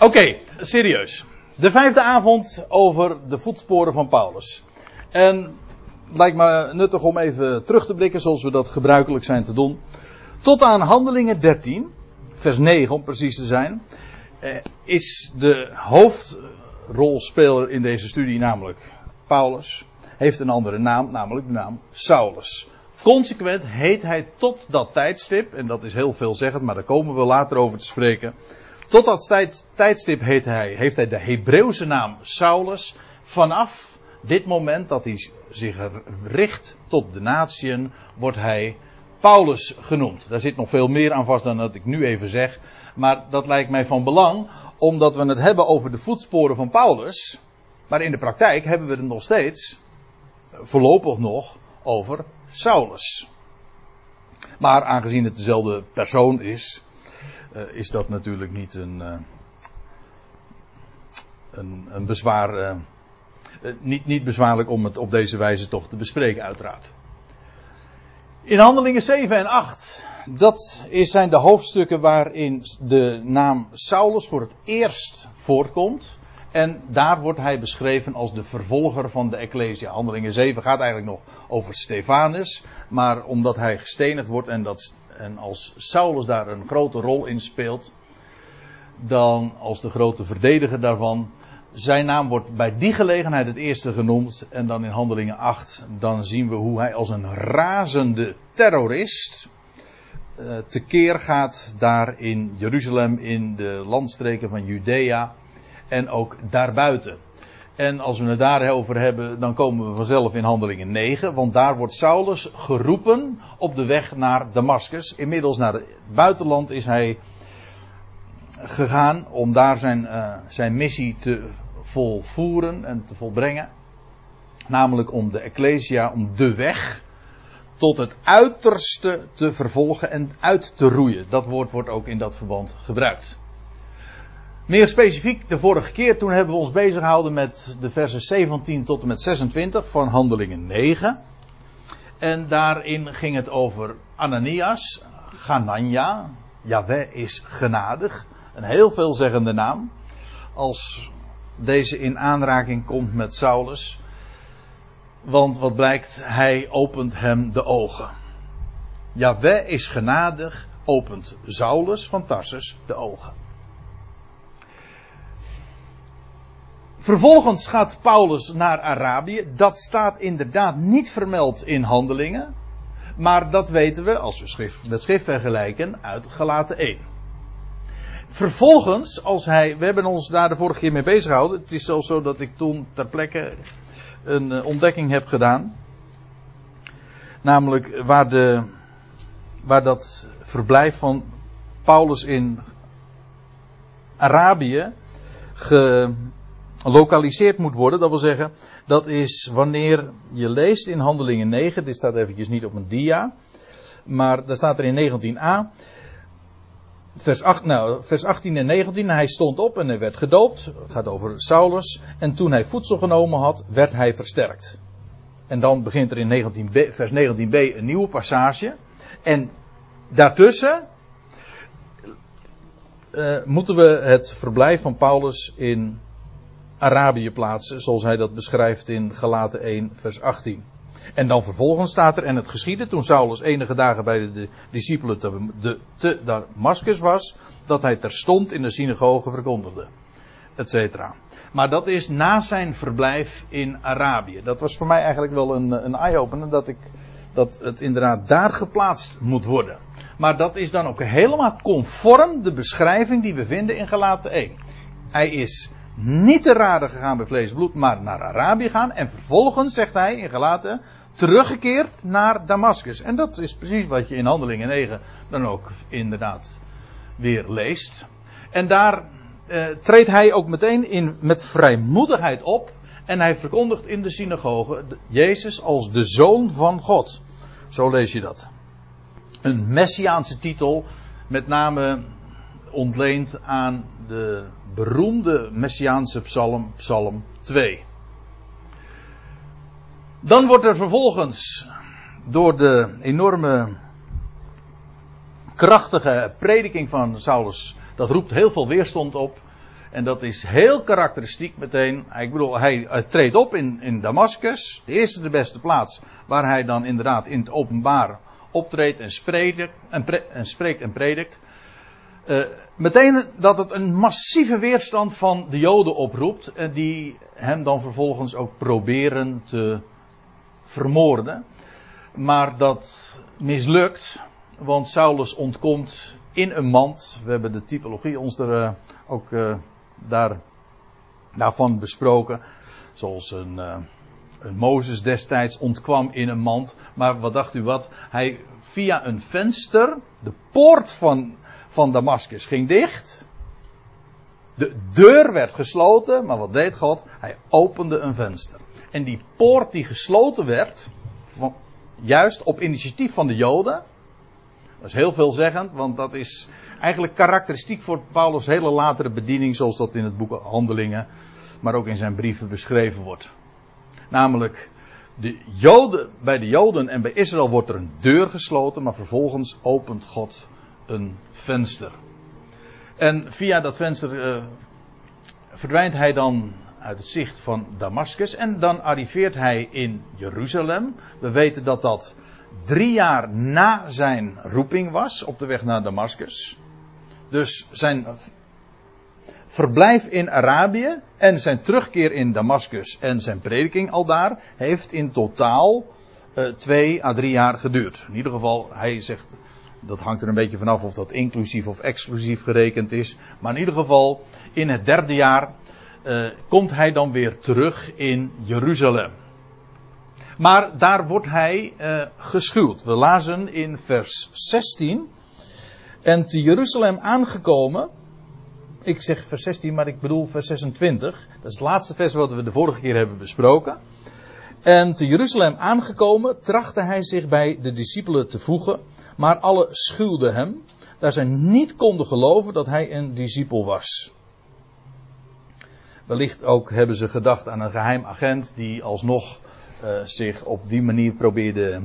Oké, serieus. De vijfde avond over de voetsporen van Paulus. En lijkt me nuttig om even terug te blikken zoals we dat gebruikelijk zijn te doen. Tot aan Handelingen 13, vers 9 om precies te zijn, eh, is de hoofdrolspeler in deze studie namelijk Paulus. Heeft een andere naam, namelijk de naam Saulus. Consequent heet hij tot dat tijdstip, en dat is heel veelzeggend, maar daar komen we later over te spreken. Tot dat tijd, tijdstip heet hij, heeft hij de Hebreeuwse naam Saulus. Vanaf dit moment dat hij zich richt tot de natieën, wordt hij Paulus genoemd. Daar zit nog veel meer aan vast dan dat ik nu even zeg. Maar dat lijkt mij van belang, omdat we het hebben over de voetsporen van Paulus. Maar in de praktijk hebben we het nog steeds, voorlopig nog, over Saulus. Maar aangezien het dezelfde persoon is, uh, is dat natuurlijk niet een, uh, een, een, bezwaar. Uh, niet, niet bezwaarlijk om het op deze wijze toch te bespreken, uiteraard. In handelingen 7 en 8, dat zijn de hoofdstukken waarin de naam Saulus voor het eerst voorkomt. En daar wordt hij beschreven als de vervolger van de Ecclesia. Handelingen 7 gaat eigenlijk nog over Stefanus. Maar omdat hij gestenigd wordt en, dat, en als Saulus daar een grote rol in speelt. Dan als de grote verdediger daarvan. Zijn naam wordt bij die gelegenheid het eerste genoemd. En dan in Handelingen 8. Dan zien we hoe hij als een razende terrorist. Uh, tekeer gaat daar in Jeruzalem, in de landstreken van Judea en ook daarbuiten. En als we het daarover hebben, dan komen we vanzelf in handelingen 9. Want daar wordt Saulus geroepen op de weg naar Damascus. Inmiddels naar het buitenland is hij gegaan om daar zijn, uh, zijn missie te volvoeren en te volbrengen. Namelijk om de Ecclesia, om de weg tot het uiterste te vervolgen en uit te roeien. Dat woord wordt ook in dat verband gebruikt. Meer specifiek, de vorige keer toen hebben we ons bezig gehouden met de versen 17 tot en met 26 van Handelingen 9. En daarin ging het over Ananias, Ganania. Yahweh is genadig. Een heel veelzeggende naam. Als deze in aanraking komt met Saulus. Want wat blijkt, hij opent hem de ogen. Yahweh is genadig, opent Saulus van Tarsus de ogen. Vervolgens gaat Paulus naar Arabië. Dat staat inderdaad niet vermeld in handelingen. Maar dat weten we, als we schrift, met schrift vergelijken, uit Galaten 1. Vervolgens, als hij, we hebben ons daar de vorige keer mee bezig gehouden. Het is zelfs zo dat ik toen ter plekke een uh, ontdekking heb gedaan. Namelijk waar, de, waar dat verblijf van Paulus in Arabië ge, gelokaliseerd moet worden. Dat wil zeggen, dat is wanneer je leest in Handelingen 9. Dit staat eventjes niet op een dia. Maar daar staat er in 19a. Vers, 8, nou, vers 18 en 19. Hij stond op en hij werd gedoopt. Het gaat over Saulus. En toen hij voedsel genomen had, werd hij versterkt. En dan begint er in 19b, vers 19b een nieuwe passage. En daartussen uh, moeten we het verblijf van Paulus in Arabië plaatsen, zoals hij dat beschrijft in Galaten 1, vers 18. En dan vervolgens staat er, en het geschiedde toen Saulus enige dagen bij de, discipelen te, de, te Damascus was, dat hij terstond in de synagoge verkondigde. Etcetera. Maar dat is na zijn verblijf in Arabië. Dat was voor mij eigenlijk wel een, een eye-opener dat ik, dat het inderdaad daar geplaatst moet worden. Maar dat is dan ook helemaal conform de beschrijving die we vinden in Galaten 1. Hij is niet te raden gegaan bij vlees bloed, maar naar Arabië gaan. En vervolgens, zegt hij in Galaten, teruggekeerd naar Damascus. En dat is precies wat je in Handelingen 9 dan ook inderdaad weer leest. En daar eh, treedt hij ook meteen in, met vrijmoedigheid op. En hij verkondigt in de synagoge Jezus als de Zoon van God. Zo lees je dat. Een messiaanse titel, met name ontleend aan de beroemde Messiaanse psalm, psalm 2. Dan wordt er vervolgens door de enorme krachtige prediking van Saulus, dat roept heel veel weerstand op, En dat is heel karakteristiek meteen. Bedoel, hij treedt op in, in Damascus. De eerste de beste plaats. Waar hij dan inderdaad in het openbaar optreedt en en, en, spreekt en predikt. Uh, meteen dat het een massieve weerstand van de Joden oproept. En die hem dan vervolgens ook proberen te vermoorden. Maar dat mislukt. Want Saulus ontkomt in een mand. We hebben de typologie ons er uh, ook uh, daar, daarvan besproken. Zoals een, uh, een Mozes destijds ontkwam in een mand. Maar wat dacht u wat? Hij via een venster, de poort van, van Damascus ging dicht. De deur werd gesloten, maar wat deed God? Hij opende een venster. En die poort die gesloten werd, van, juist op initiatief van de Joden. Dat is heel veelzeggend, want dat is eigenlijk karakteristiek voor Paulus' hele latere bediening, zoals dat in het boek Handelingen, maar ook in zijn brieven beschreven wordt. Namelijk, de Joden, bij de Joden en bij Israël wordt er een deur gesloten, maar vervolgens opent God een venster. En via dat venster uh, verdwijnt hij dan uit het zicht van Damascus en dan arriveert hij in Jeruzalem. We weten dat dat drie jaar na zijn roeping was op de weg naar Damascus. Dus zijn verblijf in Arabië en zijn terugkeer in Damascus en zijn prediking al daar heeft in totaal uh, twee à drie jaar geduurd. In ieder geval, hij zegt, dat hangt er een beetje vanaf of dat inclusief of exclusief gerekend is. Maar in ieder geval, in het derde jaar uh, komt hij dan weer terug in Jeruzalem. Maar daar wordt hij uh, geschuwd. We lazen in vers 16. En te Jeruzalem aangekomen. Ik zeg vers 16, maar ik bedoel vers 26. Dat is het laatste vers wat we de vorige keer hebben besproken. En te Jeruzalem aangekomen trachtte hij zich bij de discipelen te voegen. Maar alle schuwden hem. Daar zij niet konden geloven dat hij een discipel was. Wellicht ook hebben ze gedacht aan een geheim agent die alsnog uh, zich op die manier probeerde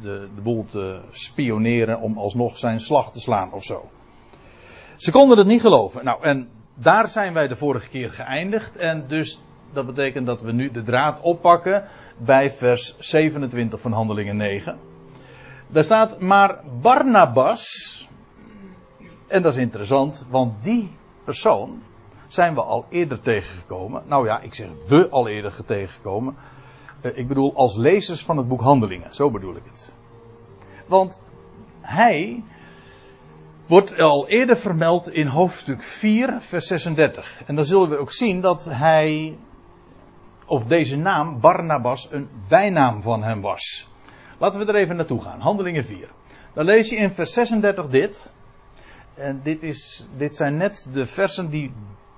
de, de boel te spioneren om alsnog zijn slag te slaan of zo. Ze konden het niet geloven. Nou, en daar zijn wij de vorige keer geëindigd. En dus dat betekent dat we nu de draad oppakken bij vers 27 van Handelingen 9. Daar staat maar Barnabas. En dat is interessant, want die persoon zijn we al eerder tegengekomen. Nou ja, ik zeg we al eerder tegengekomen. Uh, ik bedoel als lezers van het boek Handelingen, zo bedoel ik het. Want hij wordt al eerder vermeld in hoofdstuk 4, vers 36. En dan zullen we ook zien dat hij, of deze naam, Barnabas, een bijnaam van hem was. Laten we er even naartoe gaan. Handelingen 4. Dan lees je in vers 36 dit. En dit, is, dit zijn net de versen die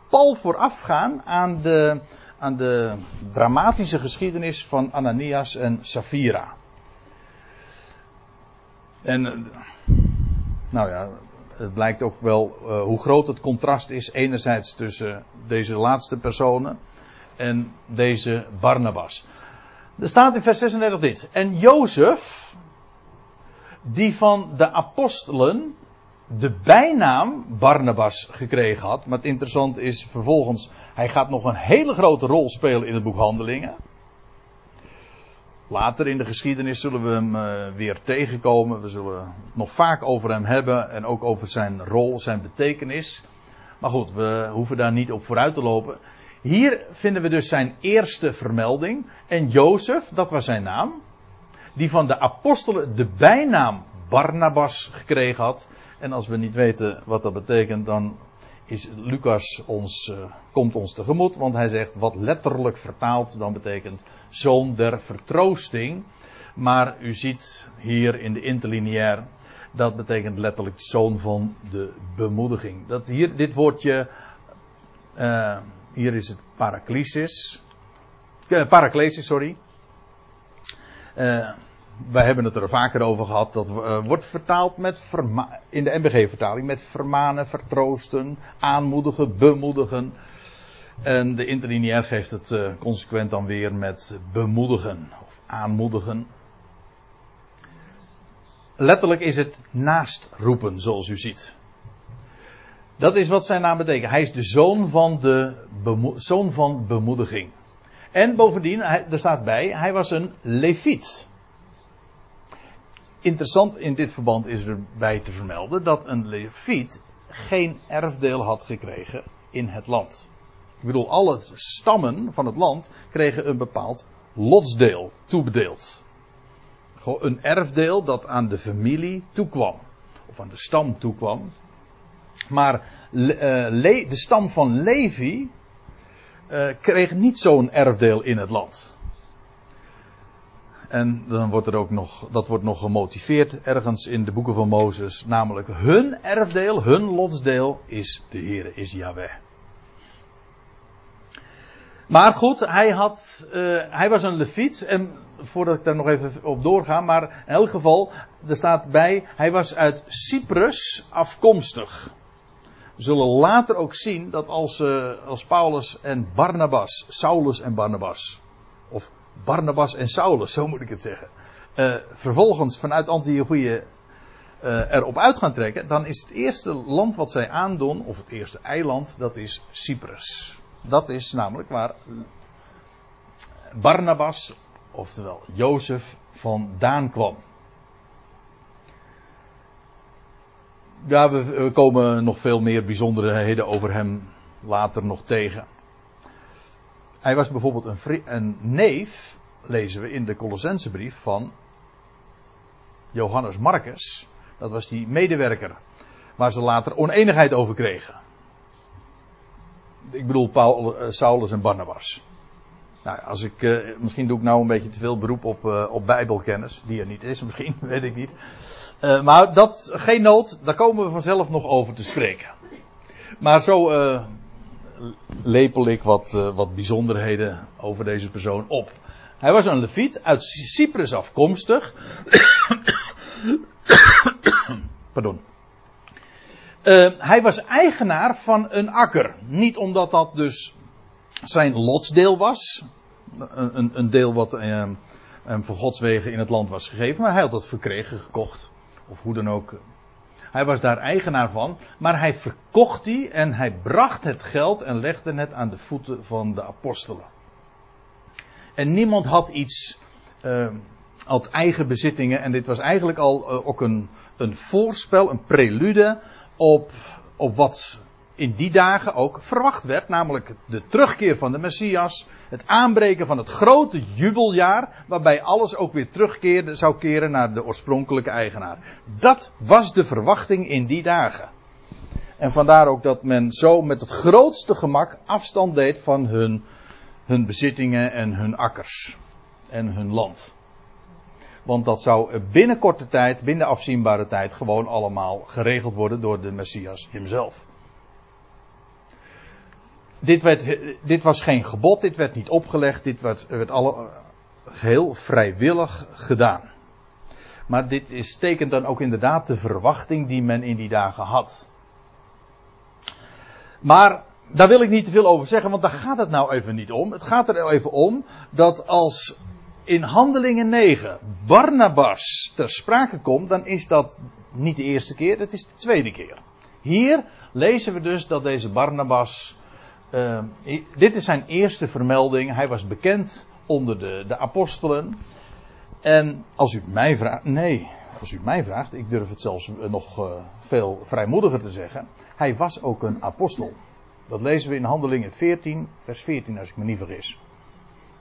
pal voorafgaan aan de, aan de dramatische geschiedenis van Ananias en Safira. En, eh, nou ja, het blijkt ook wel uh, hoe groot het contrast is, enerzijds tussen deze laatste personen en deze Barnabas. Er staat in vers 36 dit. En Jozef, die van de apostelen de bijnaam Barnabas gekregen had. Maar het interessant is vervolgens, hij gaat nog een hele grote rol spelen in het boek Handelingen. Later in de geschiedenis zullen we hem uh, weer tegenkomen. We zullen het nog vaak over hem hebben en ook over zijn rol, zijn betekenis. Maar goed, we hoeven daar niet op vooruit te lopen. Hier vinden we dus zijn eerste vermelding. En Jozef, dat was zijn naam. Die van de apostelen de bijnaam Barnabas gekregen had. En als we niet weten wat dat betekent, dan is Lucas ons, uh, komt ons tegemoet. Want hij zegt wat letterlijk vertaald dan betekent zoon der vertroosting. Maar u ziet hier in de interlineair, dat betekent letterlijk zoon van de bemoediging. Dat hier, dit woordje, uh, hier is het paraklesis. Uh, paraklesis, sorry. Uh, wij hebben het er vaker over gehad. Dat uh, wordt vertaald met in de MBG-vertaling met vermanen, vertroosten, aanmoedigen, bemoedigen. En de interlineair geeft het uh, consequent dan weer met bemoedigen of aanmoedigen. Letterlijk is het naastroepen, zoals u ziet. Dat is wat zijn naam betekent. Hij is de zoon van, de zoon van bemoediging. En bovendien, er staat bij, hij was een leviet. Interessant in dit verband is erbij te vermelden dat een leviet geen erfdeel had gekregen in het land. Ik bedoel, alle stammen van het land kregen een bepaald lotsdeel toebedeeld. Een erfdeel dat aan de familie toekwam. Of aan de stam toekwam. Maar uh, de stam van Levi uh, kreeg niet zo'n erfdeel in het land. En dan wordt er ook nog, dat wordt nog gemotiveerd ergens in de boeken van Mozes. Namelijk hun erfdeel, hun lotsdeel is de Heere, is Yahweh. Maar goed, hij, had, uh, hij was een leviet. En voordat ik daar nog even op doorga. Maar in elk geval, er staat bij, hij was uit Cyprus afkomstig. Zullen later ook zien dat als, uh, als Paulus en Barnabas, Saulus en Barnabas, of Barnabas en Saulus, zo moet ik het zeggen, uh, vervolgens vanuit Antiochië uh, erop uit gaan trekken, dan is het eerste land wat zij aandoen, of het eerste eiland, dat is Cyprus. Dat is namelijk waar Barnabas, oftewel Jozef, vandaan kwam. Ja, we, komen nog veel meer bijzonderheden over hem later nog tegen. Hij was bijvoorbeeld een, neef, lezen we in de Colossensebrief van Johannes Marcus. Dat was die medewerker waar ze later oneenigheid over kregen. Ik bedoel Paul, uh, Saulus en Barnabas. Nou, als ik, uh, misschien doe ik nou een beetje te veel beroep op, uh, op bijbelkennis, die er niet is, misschien, weet ik niet. Uh, maar dat, geen nood, daar komen we vanzelf nog over te spreken. Maar zo lepel ik wat, wat bijzonderheden over deze persoon op. Hij was een leviet uit Cyprus afkomstig. Pardon. Hij was eigenaar van een akker. Niet omdat dat dus zijn lotsdeel was. Een, een, deel wat hem voor Gods wegen in het land was gegeven. Maar hij had dat verkregen, gekocht. Of hoe dan ook. Hij was daar eigenaar van. Maar hij verkocht die en hij bracht het geld en legde het aan de voeten van de apostelen. En niemand had iets. Uh, had eigen bezittingen. En dit was eigenlijk al ook een, een voorspel, een prelude op, op wat in die dagen ook verwacht werd, namelijk de terugkeer van de Messias, het aanbreken van het grote jubeljaar, waarbij alles ook weer terugkeerde, zou keren naar de oorspronkelijke eigenaar. Dat was de verwachting in die dagen. En vandaar ook dat men zo met het grootste gemak afstand deed van hun, hun bezittingen en hun akkers en hun land. Want dat zou binnen korte tijd, binnen afzienbare tijd, gewoon allemaal geregeld worden door de Messias hemzelf. Dit, werd, dit was geen gebod, dit werd niet opgelegd, dit werd, werd alle, geheel vrijwillig gedaan. Maar dit is, tekent dan ook inderdaad de verwachting die men in die dagen had. Maar daar wil ik niet te veel over zeggen, want daar gaat het nou even niet om. Het gaat er even om dat als in Handelingen 9 Barnabas ter sprake komt, dan is dat niet de eerste keer, dat is de tweede keer. Hier lezen we dus dat deze Barnabas, uh, dit is zijn eerste vermelding, hij was bekend onder de, de apostelen. En als u mij vraagt, nee, als u mij vraagt, ik durf het zelfs nog uh, veel vrijmoediger te zeggen, hij was ook een apostel. Dat lezen we in Handelingen 14, vers 14 als ik me niet vergis.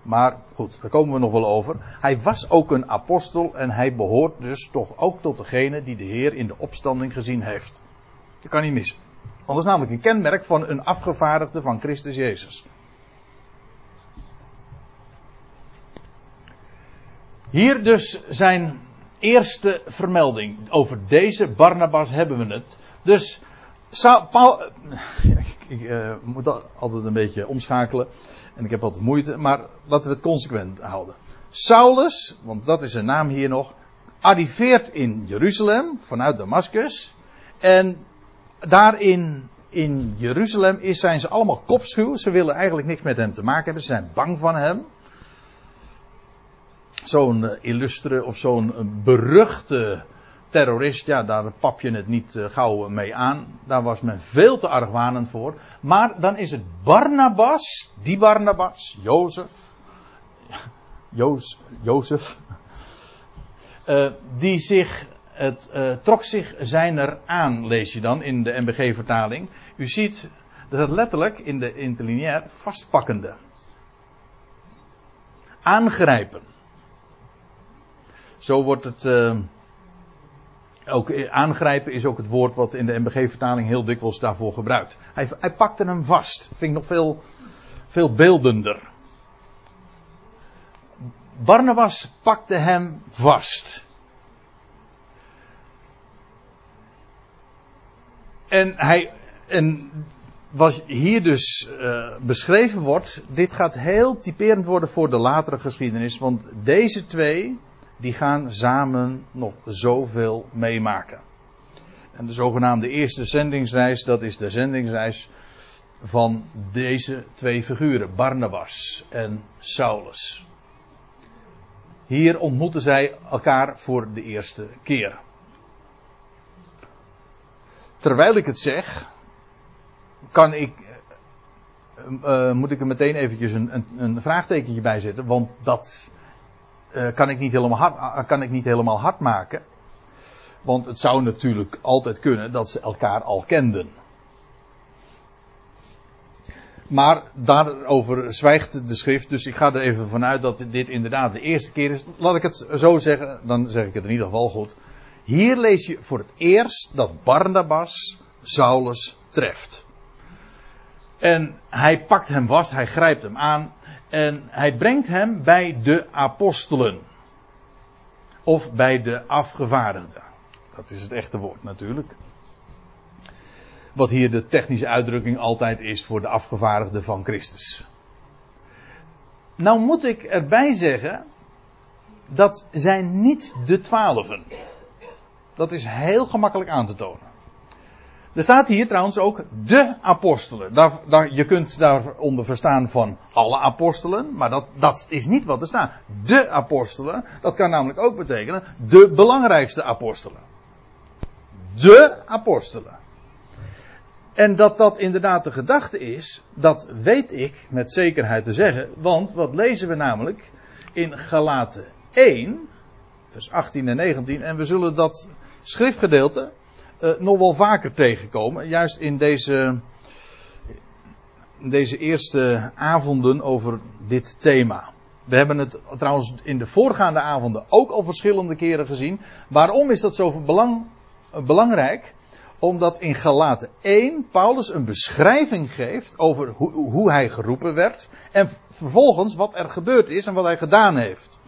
Maar goed, daar komen we nog wel over. Hij was ook een apostel en hij behoort dus toch ook tot degene die de Heer in de opstanding gezien heeft. Dat kan niet missen. Want dat is namelijk een kenmerk van een afgevaardigde van Christus Jezus. Hier dus zijn eerste vermelding. Over deze Barnabas hebben we het. Dus Paul, ik uh, moet altijd een beetje omschakelen. En ik heb altijd moeite, maar laten we het consequent houden. Saulus, want dat is zijn naam hier nog, arriveert in Jeruzalem vanuit Damascus. En daarin in Jeruzalem is, zijn ze allemaal kopschuw. Ze willen eigenlijk niks met hem te maken hebben. Ze zijn bang van hem. Zo'n uh, illustre of zo'n uh, beruchte terrorist, ja, daar pap je het niet uh, gauw mee aan. Daar was men veel te argwanend voor. Maar dan is het Barnabas, die Barnabas, Jozef, Joos, Jozef, die zich, het uh, trok zich zijner aan, lees je dan in de MBG-vertaling. U ziet dat het letterlijk in de interlineair vastpakkende. Aangrijpen. Zo wordt het. Uh, ook aangrijpen is ook het woord wat in de MBG-vertaling heel dikwijls daarvoor gebruikt. Hij, hij pakte hem vast. Vind ik nog veel, veel beeldender. Barnabas pakte hem vast. En hij, en wat hier dus uh, beschreven wordt, dit gaat heel typerend worden voor de latere geschiedenis, want deze twee, die gaan samen nog zoveel meemaken. En de zogenaamde eerste zendingsreis, dat is de zendingsreis van deze twee figuren, Barnabas en Saulus. Hier ontmoeten zij elkaar voor de eerste keer. Terwijl ik het zeg, kan ik, uh, moet ik er meteen eventjes een, een, een vraagtekentje bij zetten, want dat kan, ik niet helemaal hard, kan ik niet helemaal hard maken. Want het zou natuurlijk altijd kunnen dat ze elkaar al kenden. Maar daarover zwijgt de schrift, dus ik ga er even vanuit dat dit inderdaad de eerste keer is. Laat ik het zo zeggen, dan zeg ik het in ieder geval goed. Hier lees je voor het eerst dat Barnabas Saulus treft. En hij pakt hem vast, hij grijpt hem aan en hij brengt hem bij de apostelen. Of bij de afgevaardigden. Dat is het echte woord natuurlijk. Wat hier de technische uitdrukking altijd is voor de afgevaardigden van Christus. Nou moet ik erbij zeggen, dat zijn niet de twaalfen. Dat is heel gemakkelijk aan te tonen. Er staat hier trouwens ook de apostelen. Daar, daar, je kunt daaronder verstaan van alle apostelen, maar dat, dat is niet wat er staat. De apostelen, dat kan namelijk ook betekenen de belangrijkste apostelen. De apostelen. En dat dat inderdaad de gedachte is, dat weet ik met zekerheid te zeggen. Want wat lezen we namelijk in Galaten 1, vers 18 en 19. En we zullen dat schriftgedeelte uh, nog wel vaker tegenkomen. Juist in deze, deze eerste avonden over dit thema. We hebben het trouwens in de voorgaande avonden ook al verschillende keren gezien. Waarom is dat zo belang, belangrijk? Omdat in Galaten 1 Paulus een beschrijving geeft over hoe, hoe hij geroepen werd. En vervolgens wat er gebeurd is en wat hij gedaan heeft.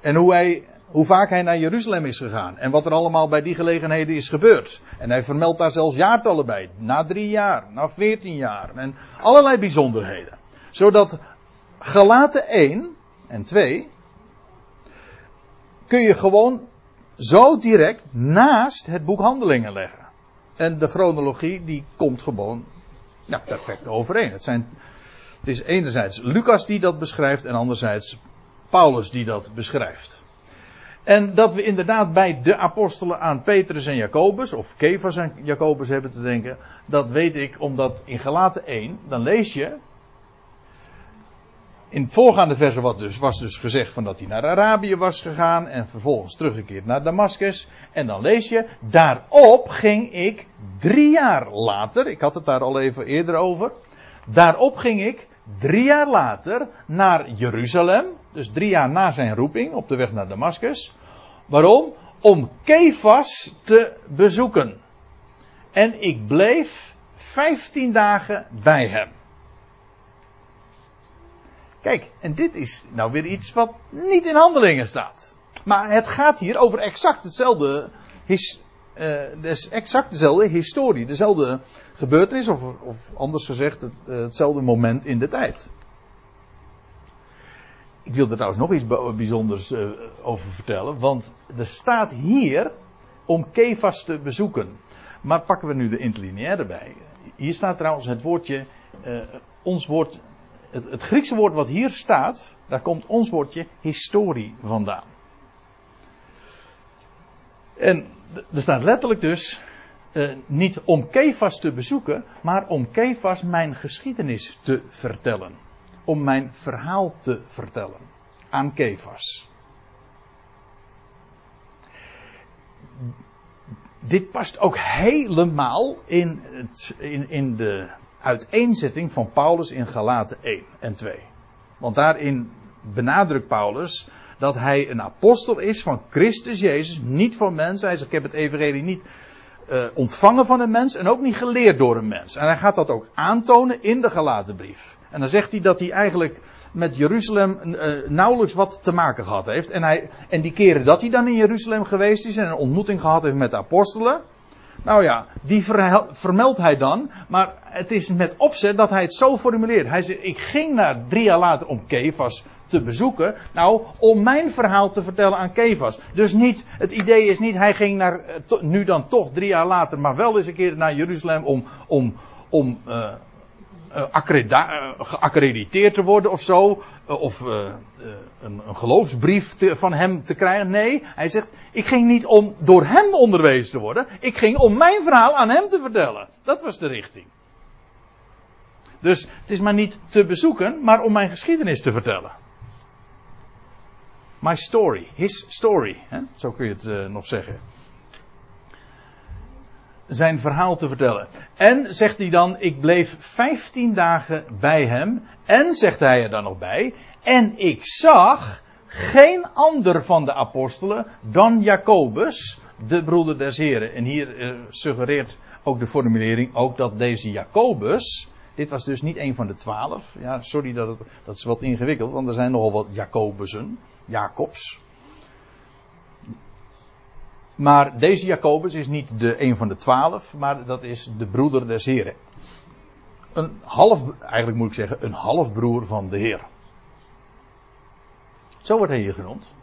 En hoe hij hoe vaak hij naar Jeruzalem is gegaan. En wat er allemaal bij die gelegenheden is gebeurd. En hij vermeldt daar zelfs jaartallen bij. Na drie jaar, na veertien jaar. En allerlei bijzonderheden. Zodat Galaten 1 en 2 kun je gewoon zo direct naast het boek Handelingen leggen. En de chronologie die komt gewoon perfect overeen. Het, zijn, het is enerzijds Lucas die dat beschrijft en anderzijds Paulus die dat beschrijft. En dat we inderdaad bij de apostelen aan Petrus en Jacobus, of Kefas en Jacobus hebben te denken, dat weet ik omdat in Galaten 1, dan lees je, in het voorgaande verse wat dus, was dus gezegd van dat hij naar Arabië was gegaan en vervolgens teruggekeerd naar Damascus. En dan lees je, daarop ging ik drie jaar later, ik had het daar al even eerder over, daarop ging ik drie jaar later naar Jeruzalem, dus drie jaar na zijn roeping op de weg naar Damascus. Waarom? Om Kefas te bezoeken. En ik bleef vijftien dagen bij hem. Kijk, en dit is nou weer iets wat niet in handelingen staat. Maar het gaat hier over exact hetzelfde, uh, dus exact dezelfde historie, dezelfde gebeurtenis, of, of anders gezegd, het, uh, hetzelfde moment in de tijd. Ik wil er trouwens nog iets bijzonders uh, over vertellen, want er staat hier om Kefas te bezoeken. Maar pakken we nu de interlineaire bij. Hier staat trouwens het woordje, ons woord het, het, Griekse woord wat hier staat, daar komt ons woordje historie vandaan. En er staat letterlijk dus, uh, niet om Kefas te bezoeken, maar om Kefas mijn geschiedenis te vertellen. Om mijn verhaal te vertellen aan Kefas. Dit past ook helemaal in, het, in, in de uiteenzetting van Paulus in Galaten 1 en 2. Want daarin benadrukt Paulus dat hij een apostel is van Christus Jezus, niet van mens. Hij zegt, ik heb het evangelie niet uh, ontvangen van een mens en ook niet geleerd door een mens. En hij gaat dat ook aantonen in de Galatenbrief. En dan zegt hij dat hij eigenlijk met Jeruzalem uh, nauwelijks wat te maken gehad heeft. En, hij, en die keren dat hij dan in Jeruzalem geweest is en een ontmoeting gehad heeft met de apostelen. Nou ja, die vermeldt hij dan. Maar het is met opzet dat hij het zo formuleert. Hij zegt, ik ging naar drie jaar later om Kefas te bezoeken. Nou, om mijn verhaal te vertellen aan Kefas. Dus niet, het idee is niet, hij ging naar, eh, nu dan toch drie jaar later, maar wel eens een keer naar Jeruzalem om, om, om uh, geaccrediteerd te worden of zo. of een, geloofsbrief van hem te krijgen. Nee, hij zegt, ik ging niet om door hem onderwezen te worden. Ik ging om mijn verhaal aan hem te vertellen. Dat was de richting. Dus het is maar niet te bezoeken, maar om mijn geschiedenis te vertellen. My story, his story, hè? zo kun je het nog zeggen. Zijn verhaal te vertellen. En zegt hij dan, ik bleef 15 dagen bij hem. En zegt hij er dan nog bij, en ik zag geen ander van de apostelen dan Jacobus, de broeder des Heren. En hier uh, suggereert ook de formulering ook dat deze Jacobus, dit was dus niet een van de twaalf. Ja, sorry dat het, dat is wat ingewikkeld, want er zijn nogal wat Jacobussen, Jacobs. Maar deze Jacobus is niet de een van de twaalf, maar dat is de broeder des Heren. Een half, eigenlijk moet ik zeggen, een halfbroer van de Heer. Zo wordt hij hier genoemd.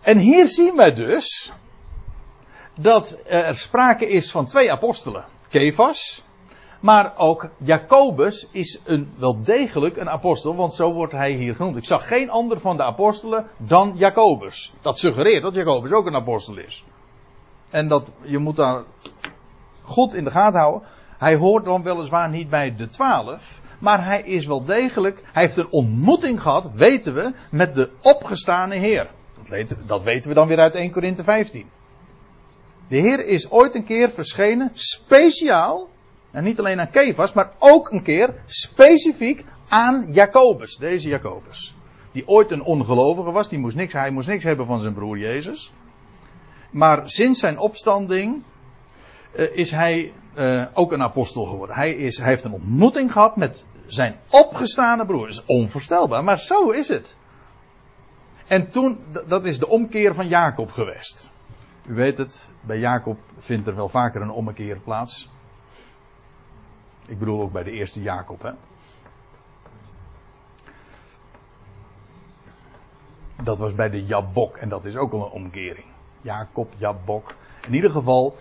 En hier zien wij dus dat er sprake is van twee apostelen. Kefas, maar ook Jacobus is een, wel degelijk een apostel, want zo wordt hij hier genoemd. Ik zag geen ander van de apostelen dan Jacobus. Dat suggereert dat Jacobus ook een apostel is. En dat, je moet daar goed in de gaten houden. Hij hoort dan weliswaar niet bij de twaalf, maar hij is wel degelijk, hij heeft een ontmoeting gehad, weten we, met de opgestane Heer. Dat weten, we dan weer uit 1 Korinthe 15. De Heer is ooit een keer verschenen, speciaal, en niet alleen aan Kefas, maar ook een keer specifiek aan Jacobus, deze Jacobus. Die ooit een ongelovige was, die moest niks, hij moest niks hebben van zijn broer Jezus. Maar sinds zijn opstanding uh, is hij uh, ook een apostel geworden. Hij, is, hij heeft een ontmoeting gehad met zijn opgestane broer. Dat is onvoorstelbaar, maar zo is het. En toen, dat is de omkeer van Jacob geweest. U weet het, bij Jacob vindt er wel vaker een ommekeer plaats. Ik bedoel ook bij de eerste Jacob, hè. Dat was bij de Jabok en dat is ook een omkering. Jacob, Jabok. In ieder geval,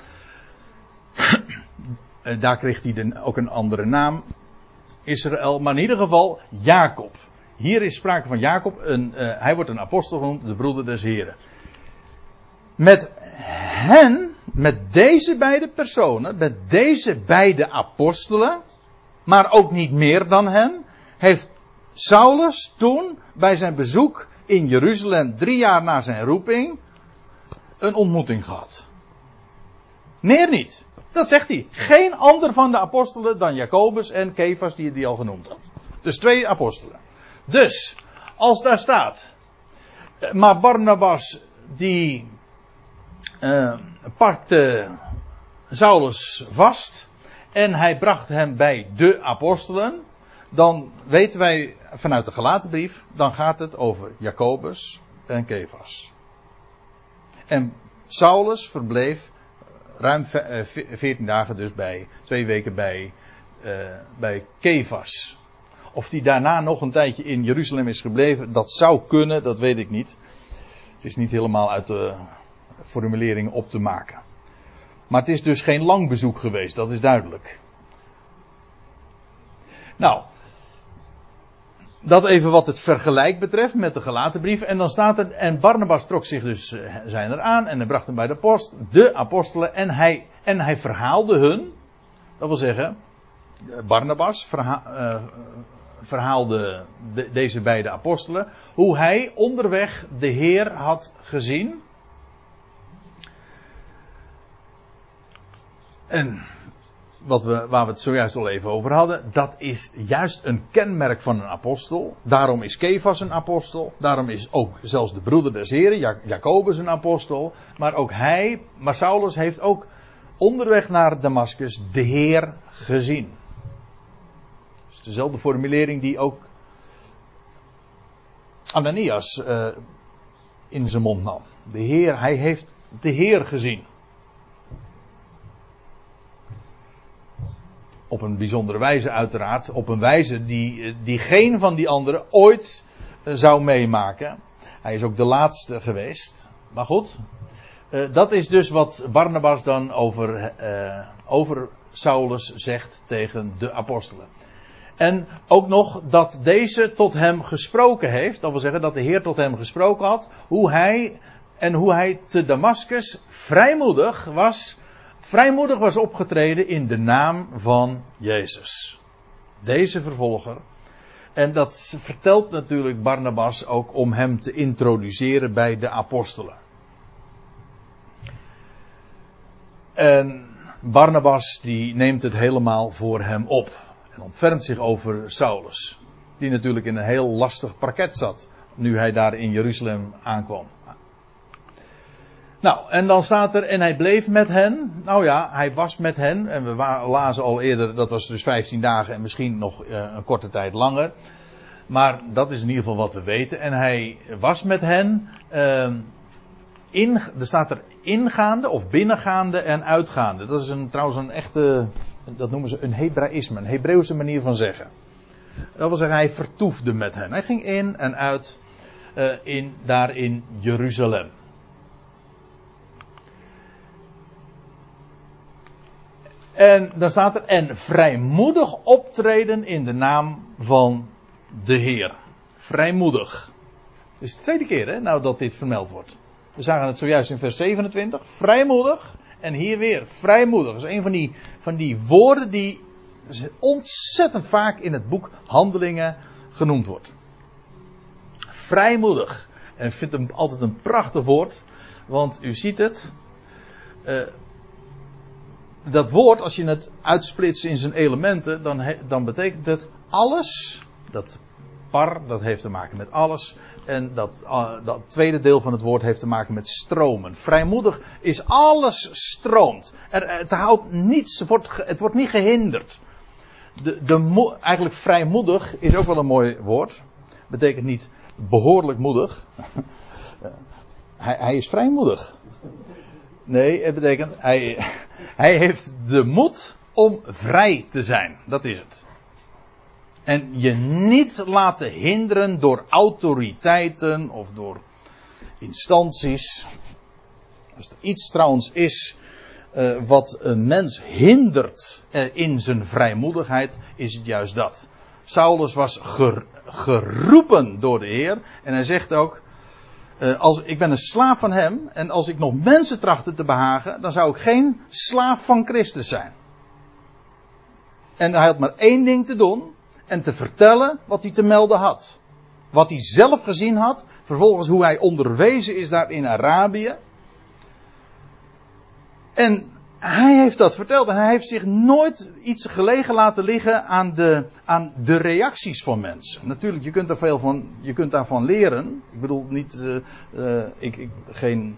daar kreeg hij ook een andere naam. Israël, maar in ieder geval Jacob. Hier is sprake van Jacob, een, uh, hij wordt een apostel genoemd, de broeder des Heren. Met hen, met deze beide personen, met deze beide apostelen, maar ook niet meer dan hen, heeft Saulus toen bij zijn bezoek in Jeruzalem drie jaar na zijn roeping een ontmoeting gehad. Meer niet. Dat zegt hij. Geen ander van de apostelen dan Jacobus en Kefas die hij al genoemd had. Dus twee apostelen. Dus, als daar staat. Maar Barnabas die uh, pakte Saulus vast. En hij bracht hem bij de apostelen. Dan weten wij vanuit de gelaten brief. Dan gaat het over Jacobus en Kefas. En Saulus verbleef ruim 14 eh, dagen dus bij, twee weken bij, uh, bij Kefas. Of die daarna nog een tijdje in Jeruzalem is gebleven, dat zou kunnen, dat weet ik niet. Het is niet helemaal uit de formulering op te maken. Maar het is dus geen lang bezoek geweest, dat is duidelijk. Nou, dat even wat het vergelijk betreft met de gelaten brief. En dan staat er, en Barnabas trok zich dus eh, zijn er aan en hij bracht hem bij de post, de apostelen, en hij, en hij verhaalde hun, dat wil zeggen, Barnabas uh, verhaalde de, deze beide apostelen, hoe hij onderweg de Heer had gezien. En wat we, waar we het zojuist al even over hadden, dat is juist een kenmerk van een apostel. Daarom is Kefas een apostel. Daarom is ook zelfs de broeder des Heren, Jacobus, een apostel. Maar ook hij, maar Saulus heeft ook onderweg naar Damascus de Heer gezien. Dat is dezelfde formulering die ook Ananias uh, in zijn mond nam. De Heer, hij heeft de Heer gezien. Op een bijzondere wijze uiteraard. Op een wijze die, die geen van die anderen ooit uh, zou meemaken. Hij is ook de laatste geweest. Maar goed. Uh, dat is dus wat Barnabas dan over, over Saulus zegt tegen de apostelen. En ook nog dat deze tot hem gesproken heeft. Dat wil zeggen dat de Heer tot hem gesproken had. Hoe hij en hoe hij te Damascus vrijmoedig was. Vrijmoedig was opgetreden in de naam van Jezus. Deze vervolger. En dat vertelt natuurlijk Barnabas ook om hem te introduceren bij de apostelen. En Barnabas die neemt het helemaal voor hem op en ontfermt zich over Saulus. Die natuurlijk in een heel lastig parket zat. Nu hij daar in Jeruzalem aankwam. Nou, en dan staat er, en hij bleef met hen. Nou ja, hij was met hen. En we lazen al eerder, dat was dus 15 dagen en misschien nog uh, een korte tijd langer. Maar dat is in ieder geval wat we weten. En hij was met hen. Uh, in, er staat er ingaande of binnengaande en uitgaande. Dat is een, trouwens een echte, dat noemen ze een Hebraïsme, een Hebreeuwse manier van zeggen. Dat wil zeggen, hij vertoefde met hen. Hij ging in en uit uh, in, daar in Jeruzalem. En dan staat er, en vrijmoedig optreden in de naam van de Heer. Vrijmoedig. Het is de tweede keer hè, nou dat dit vermeld wordt. We zagen het zojuist in vers 27. Vrijmoedig. En hier weer vrijmoedig. Dat is een van die, van die woorden die ontzettend vaak in het boek Handelingen genoemd wordt. Vrijmoedig. En ik vind hem altijd een prachtig woord. Want u ziet het. Uh, dat woord, als je het uitsplitst in zijn elementen, dan, dan betekent het alles. Dat par, dat heeft te maken met alles. En dat, uh, dat tweede deel van het woord heeft te maken met stromen. Vrijmoedig is alles stroomt. Er, het houdt niets, het wordt, het wordt niet gehinderd. De, de, eigenlijk vrijmoedig is ook wel een mooi woord. Betekent niet behoorlijk moedig. hij, hij is vrijmoedig. Nee, het betekent hij, hij heeft de moed om vrij te zijn. Dat is het. En je niet laten hinderen door autoriteiten of door instanties. Als er iets trouwens is uh, wat een mens hindert uh, in zijn vrijmoedigheid, is het juist dat. Saulus was ger, geroepen door de Heer. En hij zegt ook: uh, als, Ik ben een slaaf van hem. En als ik nog mensen trachtte te behagen, dan zou ik geen slaaf van Christus zijn. En hij had maar één ding te doen en te vertellen wat hij te melden had. Wat hij zelf gezien had, vervolgens hoe hij onderwezen is daar in Arabië. En hij heeft dat verteld en hij heeft zich nooit iets gelegen laten liggen aan de, aan de reacties van mensen. Natuurlijk, je kunt daar veel van, je kunt daarvan leren. Ik bedoel niet, uh, uh, ik, ik, geen,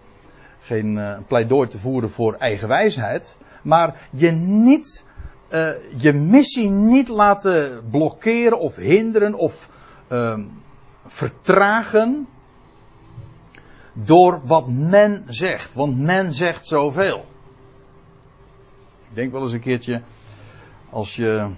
geen uh, pleidooi te voeren voor eigen wijsheid. Maar je niet je missie niet laten blokkeren of hinderen of uh, vertragen door wat men zegt. Want men zegt zoveel. Denk wel eens een keertje als je.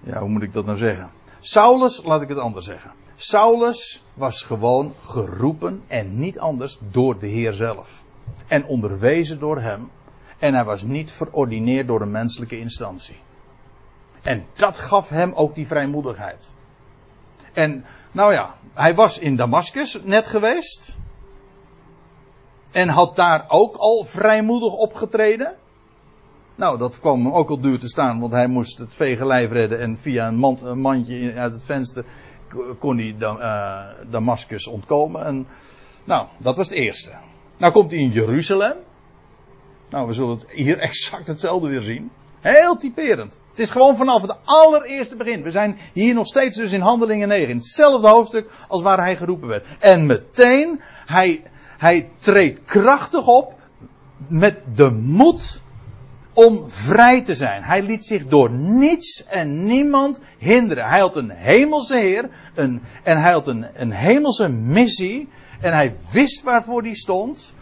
Ja, hoe moet ik dat nou zeggen? Saulus, laat ik het anders zeggen. Saulus was gewoon geroepen en niet anders door de Heer zelf. En onderwezen door hem en hij was niet verordineerd door een menselijke instantie. En dat gaf hem ook die vrijmoedigheid. En nou ja, hij was in Damascus net geweest. En had daar ook al vrijmoedig opgetreden. Nou, dat kwam hem ook al duur te staan, want hij moest het vege lijf redden. En via een, mandje uit het venster kon hij uh, Damascus ontkomen. En, nou, dat was het eerste. Nou komt hij in Jeruzalem. Nou, we zullen het hier exact hetzelfde weer zien. Heel typerend. Het is gewoon vanaf het allereerste begin. We zijn hier nog steeds dus in Handelingen 9. In hetzelfde hoofdstuk als waar hij geroepen werd. En meteen, hij, hij treedt krachtig op met de moed om vrij te zijn. Hij liet zich door niets en niemand hinderen. Hij had een hemelse Heer een, en hij had een, een hemelse missie en hij wist waarvoor hij stond.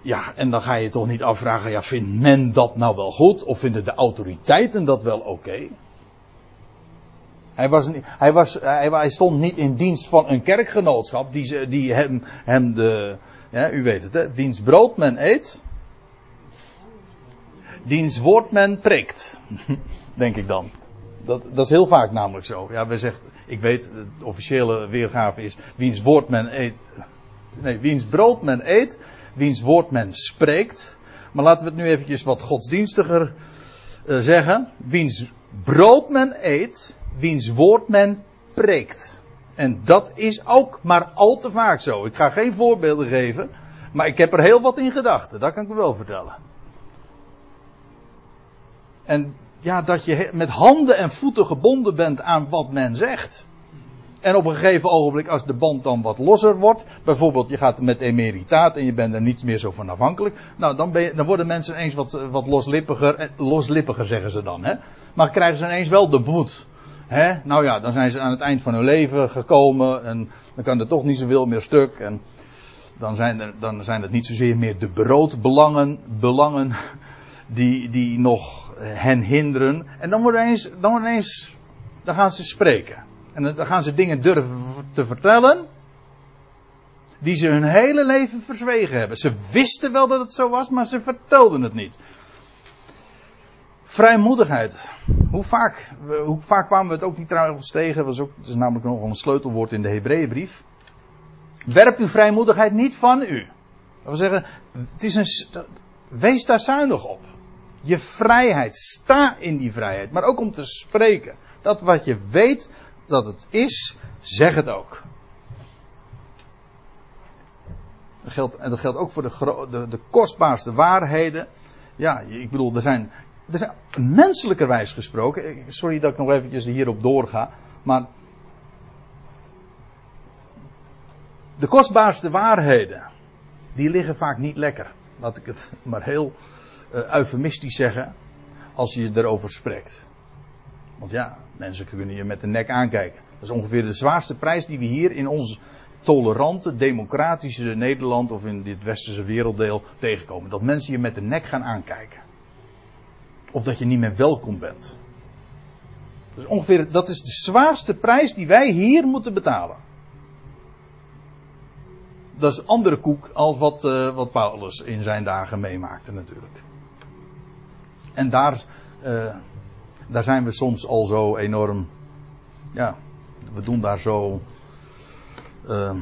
Ja, en dan ga je toch niet afvragen, ja, vindt men dat nou wel goed? Of vinden de autoriteiten dat wel oké? Hij, was, hij, was, hij, hij, stond niet in dienst van een kerkgenootschap die, die hem, hem de, u weet het, hè, wiens brood men eet, diens woord men preekt. Denk ik dan. Dat, dat is heel vaak namelijk zo. Ja, we zeggen, ik weet, de officiële weergave is, wiens woord men eet, nee, wiens brood men eet, wiens woord men spreekt. Maar laten we het nu eventjes wat godsdienstiger uh, zeggen. Wiens brood men eet, wiens woord men preekt. En dat is ook maar al te vaak zo. Ik ga geen voorbeelden geven, maar ik heb er heel wat in gedachten. Dat kan ik u wel vertellen. En ja, dat je met handen en voeten gebonden bent aan wat men zegt. En op een gegeven ogenblik, als de band dan wat losser wordt, bijvoorbeeld je gaat met emeritaat en je bent er niet meer zo van afhankelijk, nou dan, ben je, dan worden mensen ineens wat, wat loslippiger, eh, loslippiger zeggen ze dan, hè. Maar krijgen ze ineens wel de moed. Hè? Nou ja, dan zijn ze aan het eind van hun leven gekomen en dan kan er toch niet zoveel meer stuk. En dan zijn, er, dan zijn het niet zozeer meer de broodbelangen belangen die, die nog hen hinderen. En dan wordt ineens, dan wordt ineens, dan gaan ze spreken. En dan gaan ze dingen durven te vertellen. Die ze hun hele leven verzwegen hebben. Ze wisten wel dat het zo was, maar ze vertelden het niet. Vrijmoedigheid. Hoe vaak, hoe vaak kwamen we het ook niet trouwens tegen? Was ook, het is namelijk nog een sleutelwoord in de Hebreeënbrief. Werp uw vrijmoedigheid niet van u. Dat wil zeggen, het is een, wees daar zuinig op. Je vrijheid, sta in die vrijheid. Maar ook om te spreken. Dat wat je weet, dat het is, zeg het ook. Dat geldt, en dat geldt ook voor de, de, de kostbaarste waarheden. Ja, ik bedoel, er zijn, zijn menselijkerwijs gesproken. Sorry dat ik nog eventjes hierop doorga. Maar de kostbaarste waarheden, die liggen vaak niet lekker. Laat ik het maar heel uh, eufemistisch zeggen. Als je erover spreekt. Want ja, mensen kunnen je met de nek aankijken. Dat is ongeveer de zwaarste prijs die we hier in ons tolerante, democratische Nederland of in dit westerse werelddeel tegenkomen. Dat mensen je met de nek gaan aankijken. Of dat je niet meer welkom bent. Dus ongeveer, dat is de zwaarste prijs die wij hier moeten betalen. Dat is andere koek als wat, uh, wat Paulus in zijn dagen meemaakte natuurlijk. En daar, uh, daar zijn we soms al zo enorm. Ja, we doen daar zo. Uh,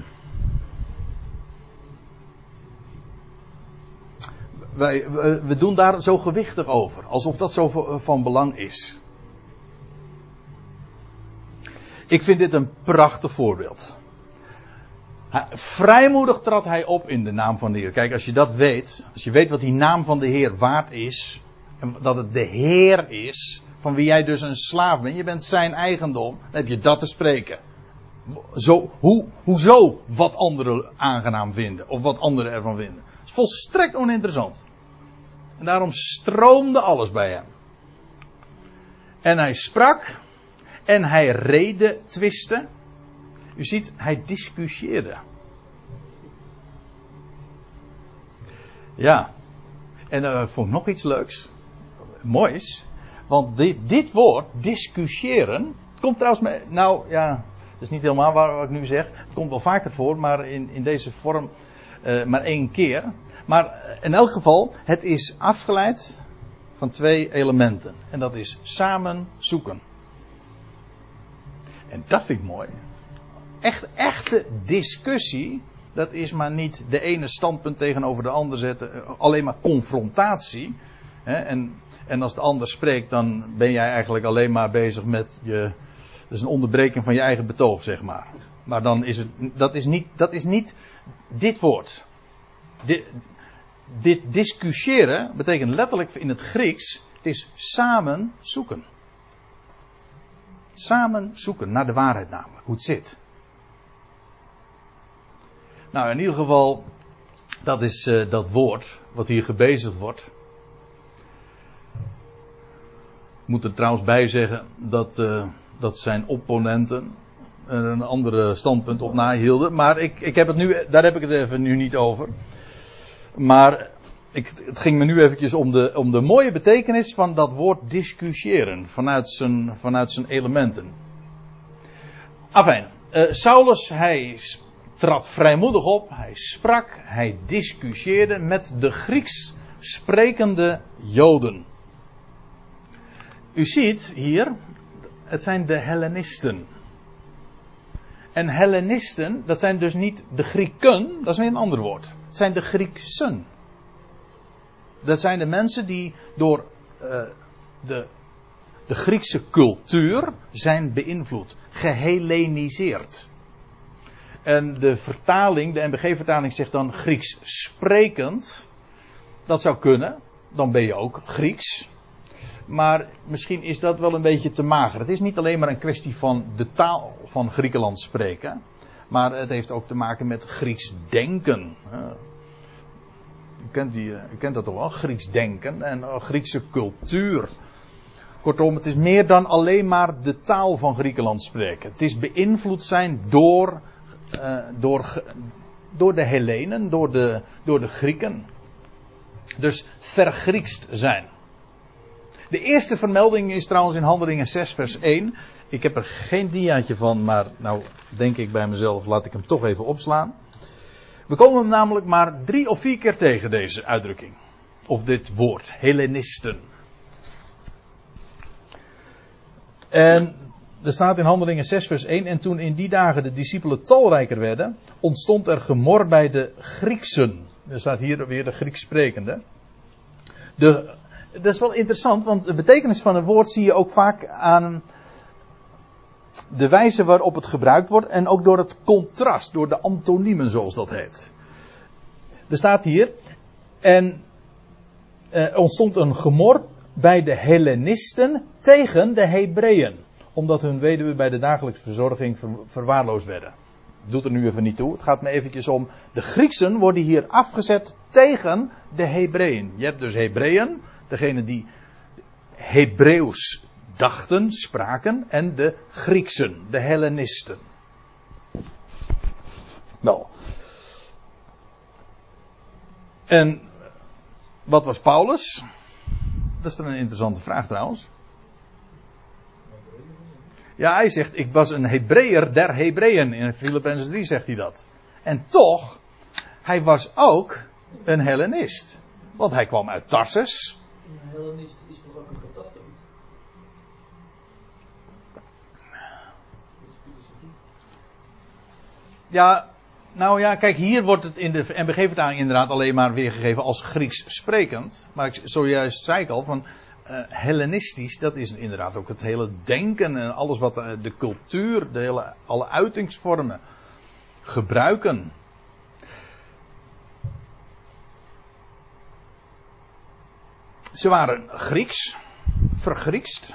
wij, we, doen daar zo gewichtig over. Alsof dat zo van belang is. Ik vind dit een prachtig voorbeeld. Vrijmoedig trad hij op in de naam van de Heer. Kijk, als je dat weet, als je weet wat die naam van de Heer waard is, en dat het de Heer is, van wie jij dus een slaaf bent, je bent zijn eigendom, dan heb je dat te spreken. Zo, hoe, hoezo wat anderen aangenaam vinden, of wat anderen ervan vinden. Dat is volstrekt oninteressant. En daarom stroomde alles bij hem. En hij sprak, en hij reden twisten. U ziet, hij discussieerde. Ja. En uh, vond ik nog iets leuks moois. Want dit, dit woord, discussiëren, komt trouwens, met, nou ja, dat is niet helemaal waar wat ik nu zeg. Het komt wel vaker voor, maar in, in deze vorm uh, maar één keer. Maar in elk geval, het is afgeleid van twee elementen. En dat is samen zoeken. En dat vind ik mooi. Echt, echte discussie, dat is maar niet de ene standpunt tegenover de ander zetten, alleen maar confrontatie. En, en als de ander spreekt, dan ben jij eigenlijk alleen maar bezig met je. Is een onderbreking van je eigen betoog, zeg maar. Maar dan is het. Dat is niet, dat is niet dit woord. Dit, dit discussiëren betekent letterlijk in het Grieks. Het is samen zoeken. Samen zoeken naar de waarheid namelijk, hoe het zit. Nou, in ieder geval, dat is uh, dat woord wat hier gebezigd wordt. Ik moet er trouwens bij zeggen dat, uh, dat zijn opponenten een andere standpunt op nahielden. Maar ik, ik heb het nu, daar heb ik het even nu niet over. Maar ik, het ging me nu eventjes om de, om de mooie betekenis van dat woord discussiëren. Vanuit zijn, vanuit zijn elementen. Afijn, uh, Saulus hij trad vrijmoedig op. Hij sprak, hij discussieerde met de Grieks sprekende Joden. U ziet hier, het zijn de Hellenisten. En Hellenisten, dat zijn dus niet de Grieken, dat is weer een ander woord. Het zijn de Grieksen. Dat zijn de mensen die door uh, de, de Griekse cultuur zijn beïnvloed, gehelleniseerd. En de vertaling, de MBG-vertaling zegt dan Grieks sprekend. Dat zou kunnen. Dan ben je ook Grieks. Maar misschien is dat wel een beetje te mager. Het is niet alleen maar een kwestie van de taal van Griekenland spreken. Maar het heeft ook te maken met Grieks denken. U kent, die, u kent dat toch wel, Grieks denken en Griekse cultuur. Kortom, het is meer dan alleen maar de taal van Griekenland spreken. Het is beïnvloed zijn door, uh, door, door de Hellenen, door de, door de Grieken. Dus vergriekst zijn. De eerste vermelding is trouwens in Handelingen 6, vers 1. Ik heb er geen diaatje van, maar nou denk ik bij mezelf, laat ik hem toch even opslaan. We komen hem namelijk maar drie of vier keer tegen, deze uitdrukking. Of dit woord, Hellenisten. En er staat in Handelingen 6, vers 1. En toen in die dagen de discipelen talrijker werden, ontstond er gemor bij de Grieksen. Er staat hier weer de Grieks sprekende. De dat is wel interessant, want de betekenis van een woord zie je ook vaak aan de wijze waarop het gebruikt wordt en ook door het contrast, door de antoniemen zoals dat heet. Er staat hier, en eh, ontstond een gemor bij de Hellenisten tegen de Hebreeën, omdat hun weduwen bij de dagelijkse verzorging verwaarloosd werden. Doet er nu even niet toe. Het gaat me eventjes om. De Grieksen worden hier afgezet tegen de Hebreeën. Je hebt dus Hebreeën, degene die Hebreeuws dachten, spraken, en de Grieksen, de Hellenisten. Wel. En wat was Paulus? Dat is dan een interessante vraag trouwens. Ja, hij zegt, ik was een Hebreeër der Hebreeën. In Filippenzen 3 zegt hij dat. En toch, hij was ook een Hellenist. Want hij kwam uit Tarsus. Een Hellenist is toch ook een gedachte? Ja, nou ja, kijk, hier wordt het in de MBG-vertaling inderdaad alleen maar weergegeven als Grieks sprekend. Maar ik, zojuist zei ik al, van uh, Hellenistisch, dat is inderdaad ook het hele denken en alles wat uh, de cultuur, de hele, alle uitingsvormen gebruiken. Ze waren Grieks, vergriekst.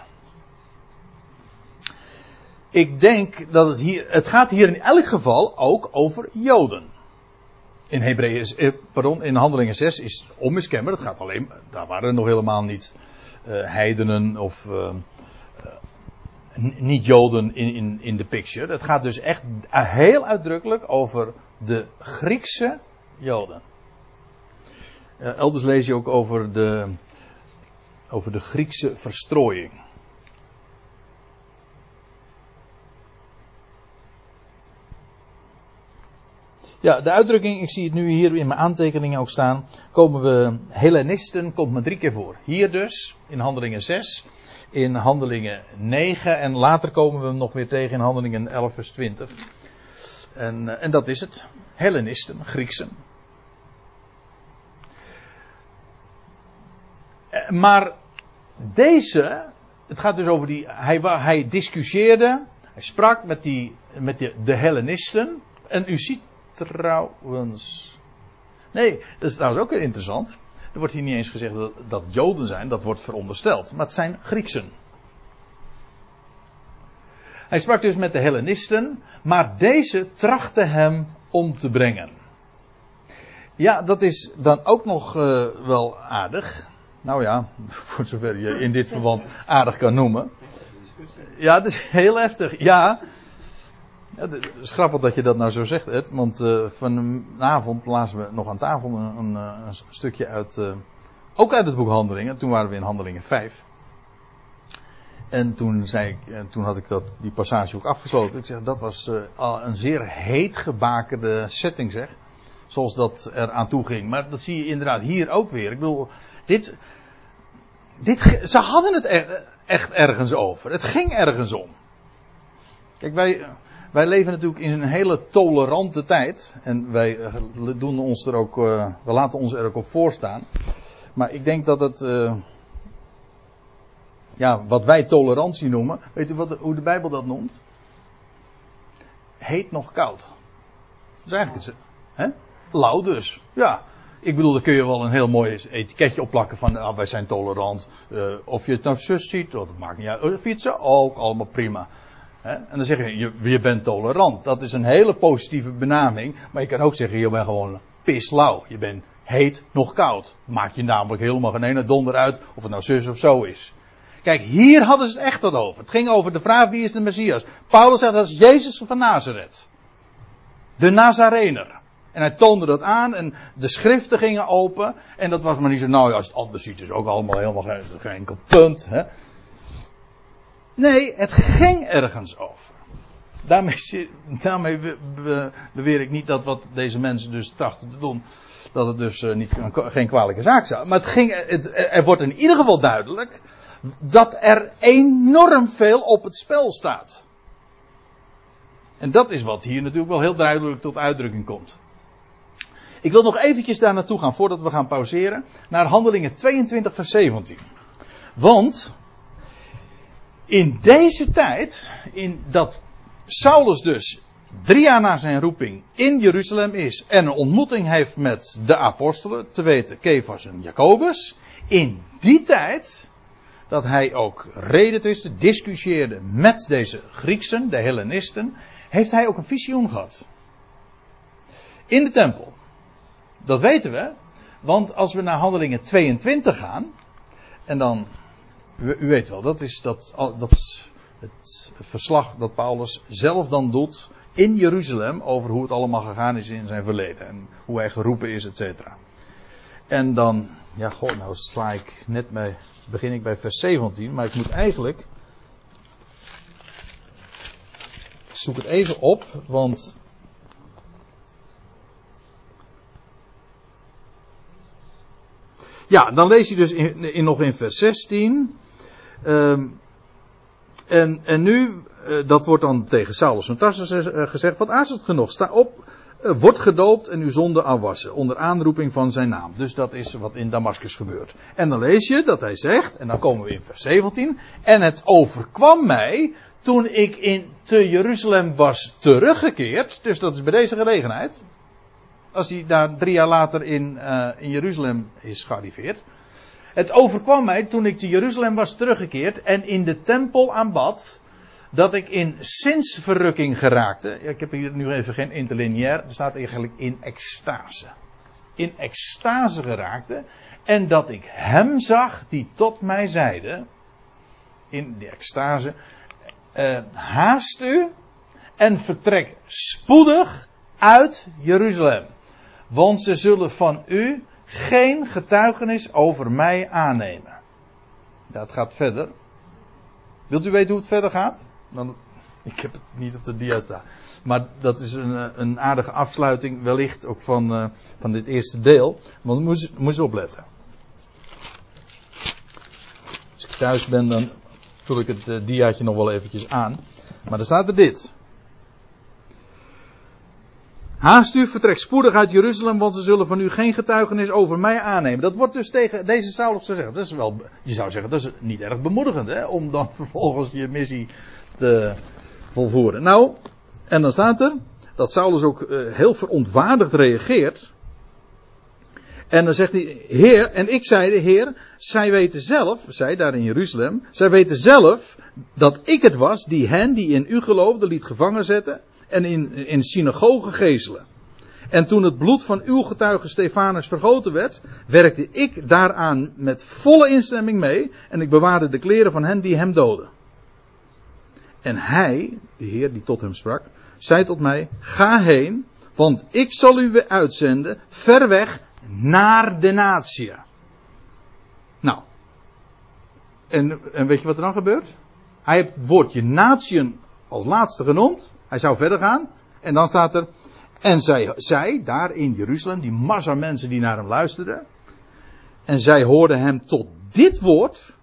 Ik denk dat het hier, het gaat hier in elk geval ook over Joden. In Hebreeën, eh, pardon, in Handelingen 6 is onmiskenbaar, het gaat alleen, daar waren nog helemaal niet uh, heidenen of uh, niet-Joden in, in, in de picture. Het gaat dus echt heel uitdrukkelijk over de Griekse Joden. elders lees je ook over de, over de Griekse verstrooiing. Ja, de uitdrukking, ik zie het nu hier in mijn aantekeningen ook staan. Komen we, Hellenisten komt maar drie keer voor. Hier dus, in handelingen 6, in handelingen 9 en later komen we hem nog weer tegen in handelingen 11 vers 20. En, eh, en dat is het. Hellenisten, Grieksen. Eh, Maar deze, het gaat dus over die, hij, hij discussieerde, hij sprak met, die, met de, de Hellenisten. En u ziet trouwens, nee, dat is trouwens ook weer interessant. Er wordt hier niet eens gezegd dat, dat Joden zijn, dat wordt verondersteld. Maar het zijn Grieksen. Hij sprak dus met de Hellenisten, maar deze trachten hem om te brengen. Ja, dat is dan ook nog eh, wel aardig. Nou ja, voor zover je in dit verband aardig kan noemen. Ja, dat is heel heftig. Ja. ja het is grappig dat je dat nou zo zegt, Ed. Want eh, vanavond lazen we nog aan tafel een, een, eh, een stukje uit. eh, ook uit het boek Handelingen. Toen waren we in Handelingen 5. En toen, zei ik, en toen had ik dat, die passage ook afgesloten. Ik zeg, dat was eh, al een zeer heet gebakende setting, zeg. Zoals dat er aan toe ging. Maar dat zie je inderdaad hier ook weer. Ik bedoel, dit. dit ze hadden het echt ergens over. Het ging ergens om. Kijk, wij, wij leven natuurlijk in een hele tolerante tijd. En wij eh, doen ons er ook, eh, we laten ons er ook op voorstaan. Maar ik denk dat het. eh, ja, wat wij tolerantie noemen. Weet u wat, hoe de Bijbel dat noemt? Heet nog koud. Dat is eigenlijk het. Hè? Lauw dus. Ja. Ik bedoel, daar kun je wel een heel mooi etiketje op plakken van ah, wij zijn tolerant. Eh, of je het nou zus ziet, dat maakt niet uit. Zo ook, allemaal prima. En dan zeg je, je, je bent tolerant. Dat is een hele positieve benaming. Maar je kan ook zeggen, je bent gewoon pislauw. Je bent heet nog koud. Maakt je namelijk helemaal geen ene donder uit of het nou zus of zo is. Kijk, hier hadden ze het echt wat over. Het ging over de vraag wie is de Messias. Paulus zegt dat is Jezus van Nazareth. De Nazarener. En hij toonde dat aan en de schriften gingen open. En dat was maar niet zo, nou ja, als het anders ziet is ook allemaal helemaal geen, enkel punt. Hè? Nee, het ging ergens over. Daarmee, daarmee be- be- beweer ik niet dat wat deze mensen dus trachten te doen, dat het dus eh, niet, geen kwalijke zaak zou. Maar het ging, het, er wordt in ieder geval duidelijk dat er enorm veel op het spel staat. En dat is wat hier natuurlijk wel heel duidelijk tot uitdrukking komt. Ik wil nog eventjes daar naartoe gaan voordat we gaan pauzeren. Naar handelingen 22 vers 17. Want in deze tijd, in dat Saulus dus drie jaar na zijn roeping in Jeruzalem is en een ontmoeting heeft met de apostelen, te weten Kefas en Jacobus. In die tijd dat hij ook redetwisten, discussieerde met deze Grieksen, de Hellenisten, heeft hij ook een visioen gehad. In de tempel. Dat weten we, want als we naar handelingen 22 gaan, en dan, u, weet wel, dat is, dat, dat het verslag dat Paulus zelf dan doet in Jeruzalem over hoe het allemaal gegaan is in zijn verleden en hoe hij geroepen is, et cetera. En dan, ja, goh, nou sla ik net bij, begin ik bij vers 17, maar ik moet eigenlijk, ik zoek het even op, want Ja, dan lees je dus in, in, nog in vers 16. Um, en, en nu, uh, dat wordt dan tegen Saulus van Tarsus uh, gezegd, wat aarzelt genoeg, sta op, uh, wordt gedoopt en uw zonde afwassen, onder aanroeping van zijn naam. Dus dat is wat in Damascus gebeurt. En dan lees je dat hij zegt, en dan komen we in vers 17, en het overkwam mij toen ik in, te Jeruzalem was teruggekeerd, dus dat is bij deze gelegenheid, als hij daar drie jaar later in, uh, in Jeruzalem is gearriveerd. Het overkwam mij toen ik te Jeruzalem was teruggekeerd en in de tempel aanbad, dat ik in zinsverrukking geraakte. Ik heb hier nu even geen interlineair, er staat eigenlijk in extase. In extase geraakte en dat ik hem zag die tot mij zeide, in die extase, uh, haast u en vertrek spoedig uit Jeruzalem. Want ze zullen van u geen getuigenis over mij aannemen. Dat gaat verder. Wilt u weten hoe het verder gaat? Dan Ik heb het niet op de dia staan. Maar dat is een, eh, een aardige afsluiting, wellicht ook van, uh, van dit eerste deel. Want moet je opletten. Als ik thuis ben, dan vul ik het uh, diaatje nog wel eventjes aan. Maar dan staat er dit. Haast u, vertrek spoedig uit Jeruzalem, want ze zullen van u geen getuigenis over mij aannemen. Dat wordt dus tegen deze Saulus gezegd. Dat is wel, je zou zeggen, dat is niet erg bemoedigend, hè, om dan vervolgens je missie te volvoeren. Nou, en dan staat er dat Saulus ook uh, heel verontwaardigd reageert. En dan zegt hij, Heer, en ik zei de Heer, zij weten zelf, zij daar in Jeruzalem, zij weten zelf dat ik het was die hen die in u geloofden liet gevangen zetten en in, in synagoge gezelen. En toen het bloed van uw getuige Stefanus vergoten werd, werkte ik daaraan met volle instemming mee en ik bewaarde de kleren van hen die hem doden. En hij, de Heer die tot hem sprak, zei tot mij, ga heen, want ik zal u weer uitzenden, ver weg, naar de natie. Nou, en, en weet je wat er dan gebeurt? Hij heeft het woordje natieën als laatste genoemd. Hij zou verder gaan. En dan staat er. En zij, zij daar in Jeruzalem, die massa mensen die naar hem luisterden. En zij hoorden hem tot dit woord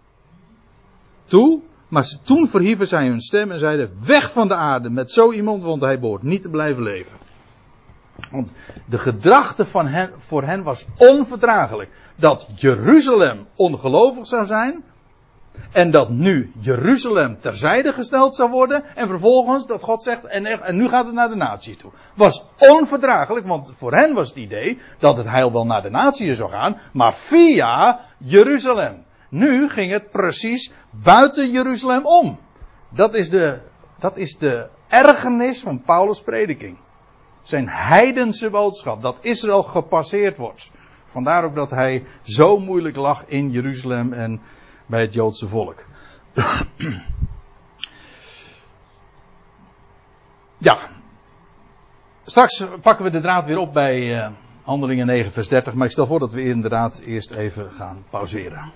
toe. Maar toen verhieven zij hun stem en zeiden: Weg van de aarde met zo iemand, want hij behoort niet te blijven leven. Want de gedachte van hen, voor hen was onverdraaglijk. Dat Jeruzalem ongelovig zou zijn. En dat nu Jeruzalem terzijde gesteld zou worden. En vervolgens dat God zegt, en, en nu gaat het naar de natie toe. Was onverdraaglijk, want voor hen was het idee dat het heil wel naar de natie zou gaan. Maar via Jeruzalem. Nu ging het precies buiten Jeruzalem om. Dat is de, dat is de ergernis van Paulus' prediking. Zijn heidense boodschap, dat Israël gepasseerd wordt. Vandaar ook dat hij zo moeilijk lag in Jeruzalem en bij het Joodse volk. ja. Straks pakken we de draad weer op bij uh, Handelingen 9, vers 30. Maar ik stel voor dat we inderdaad eerst even gaan pauzeren.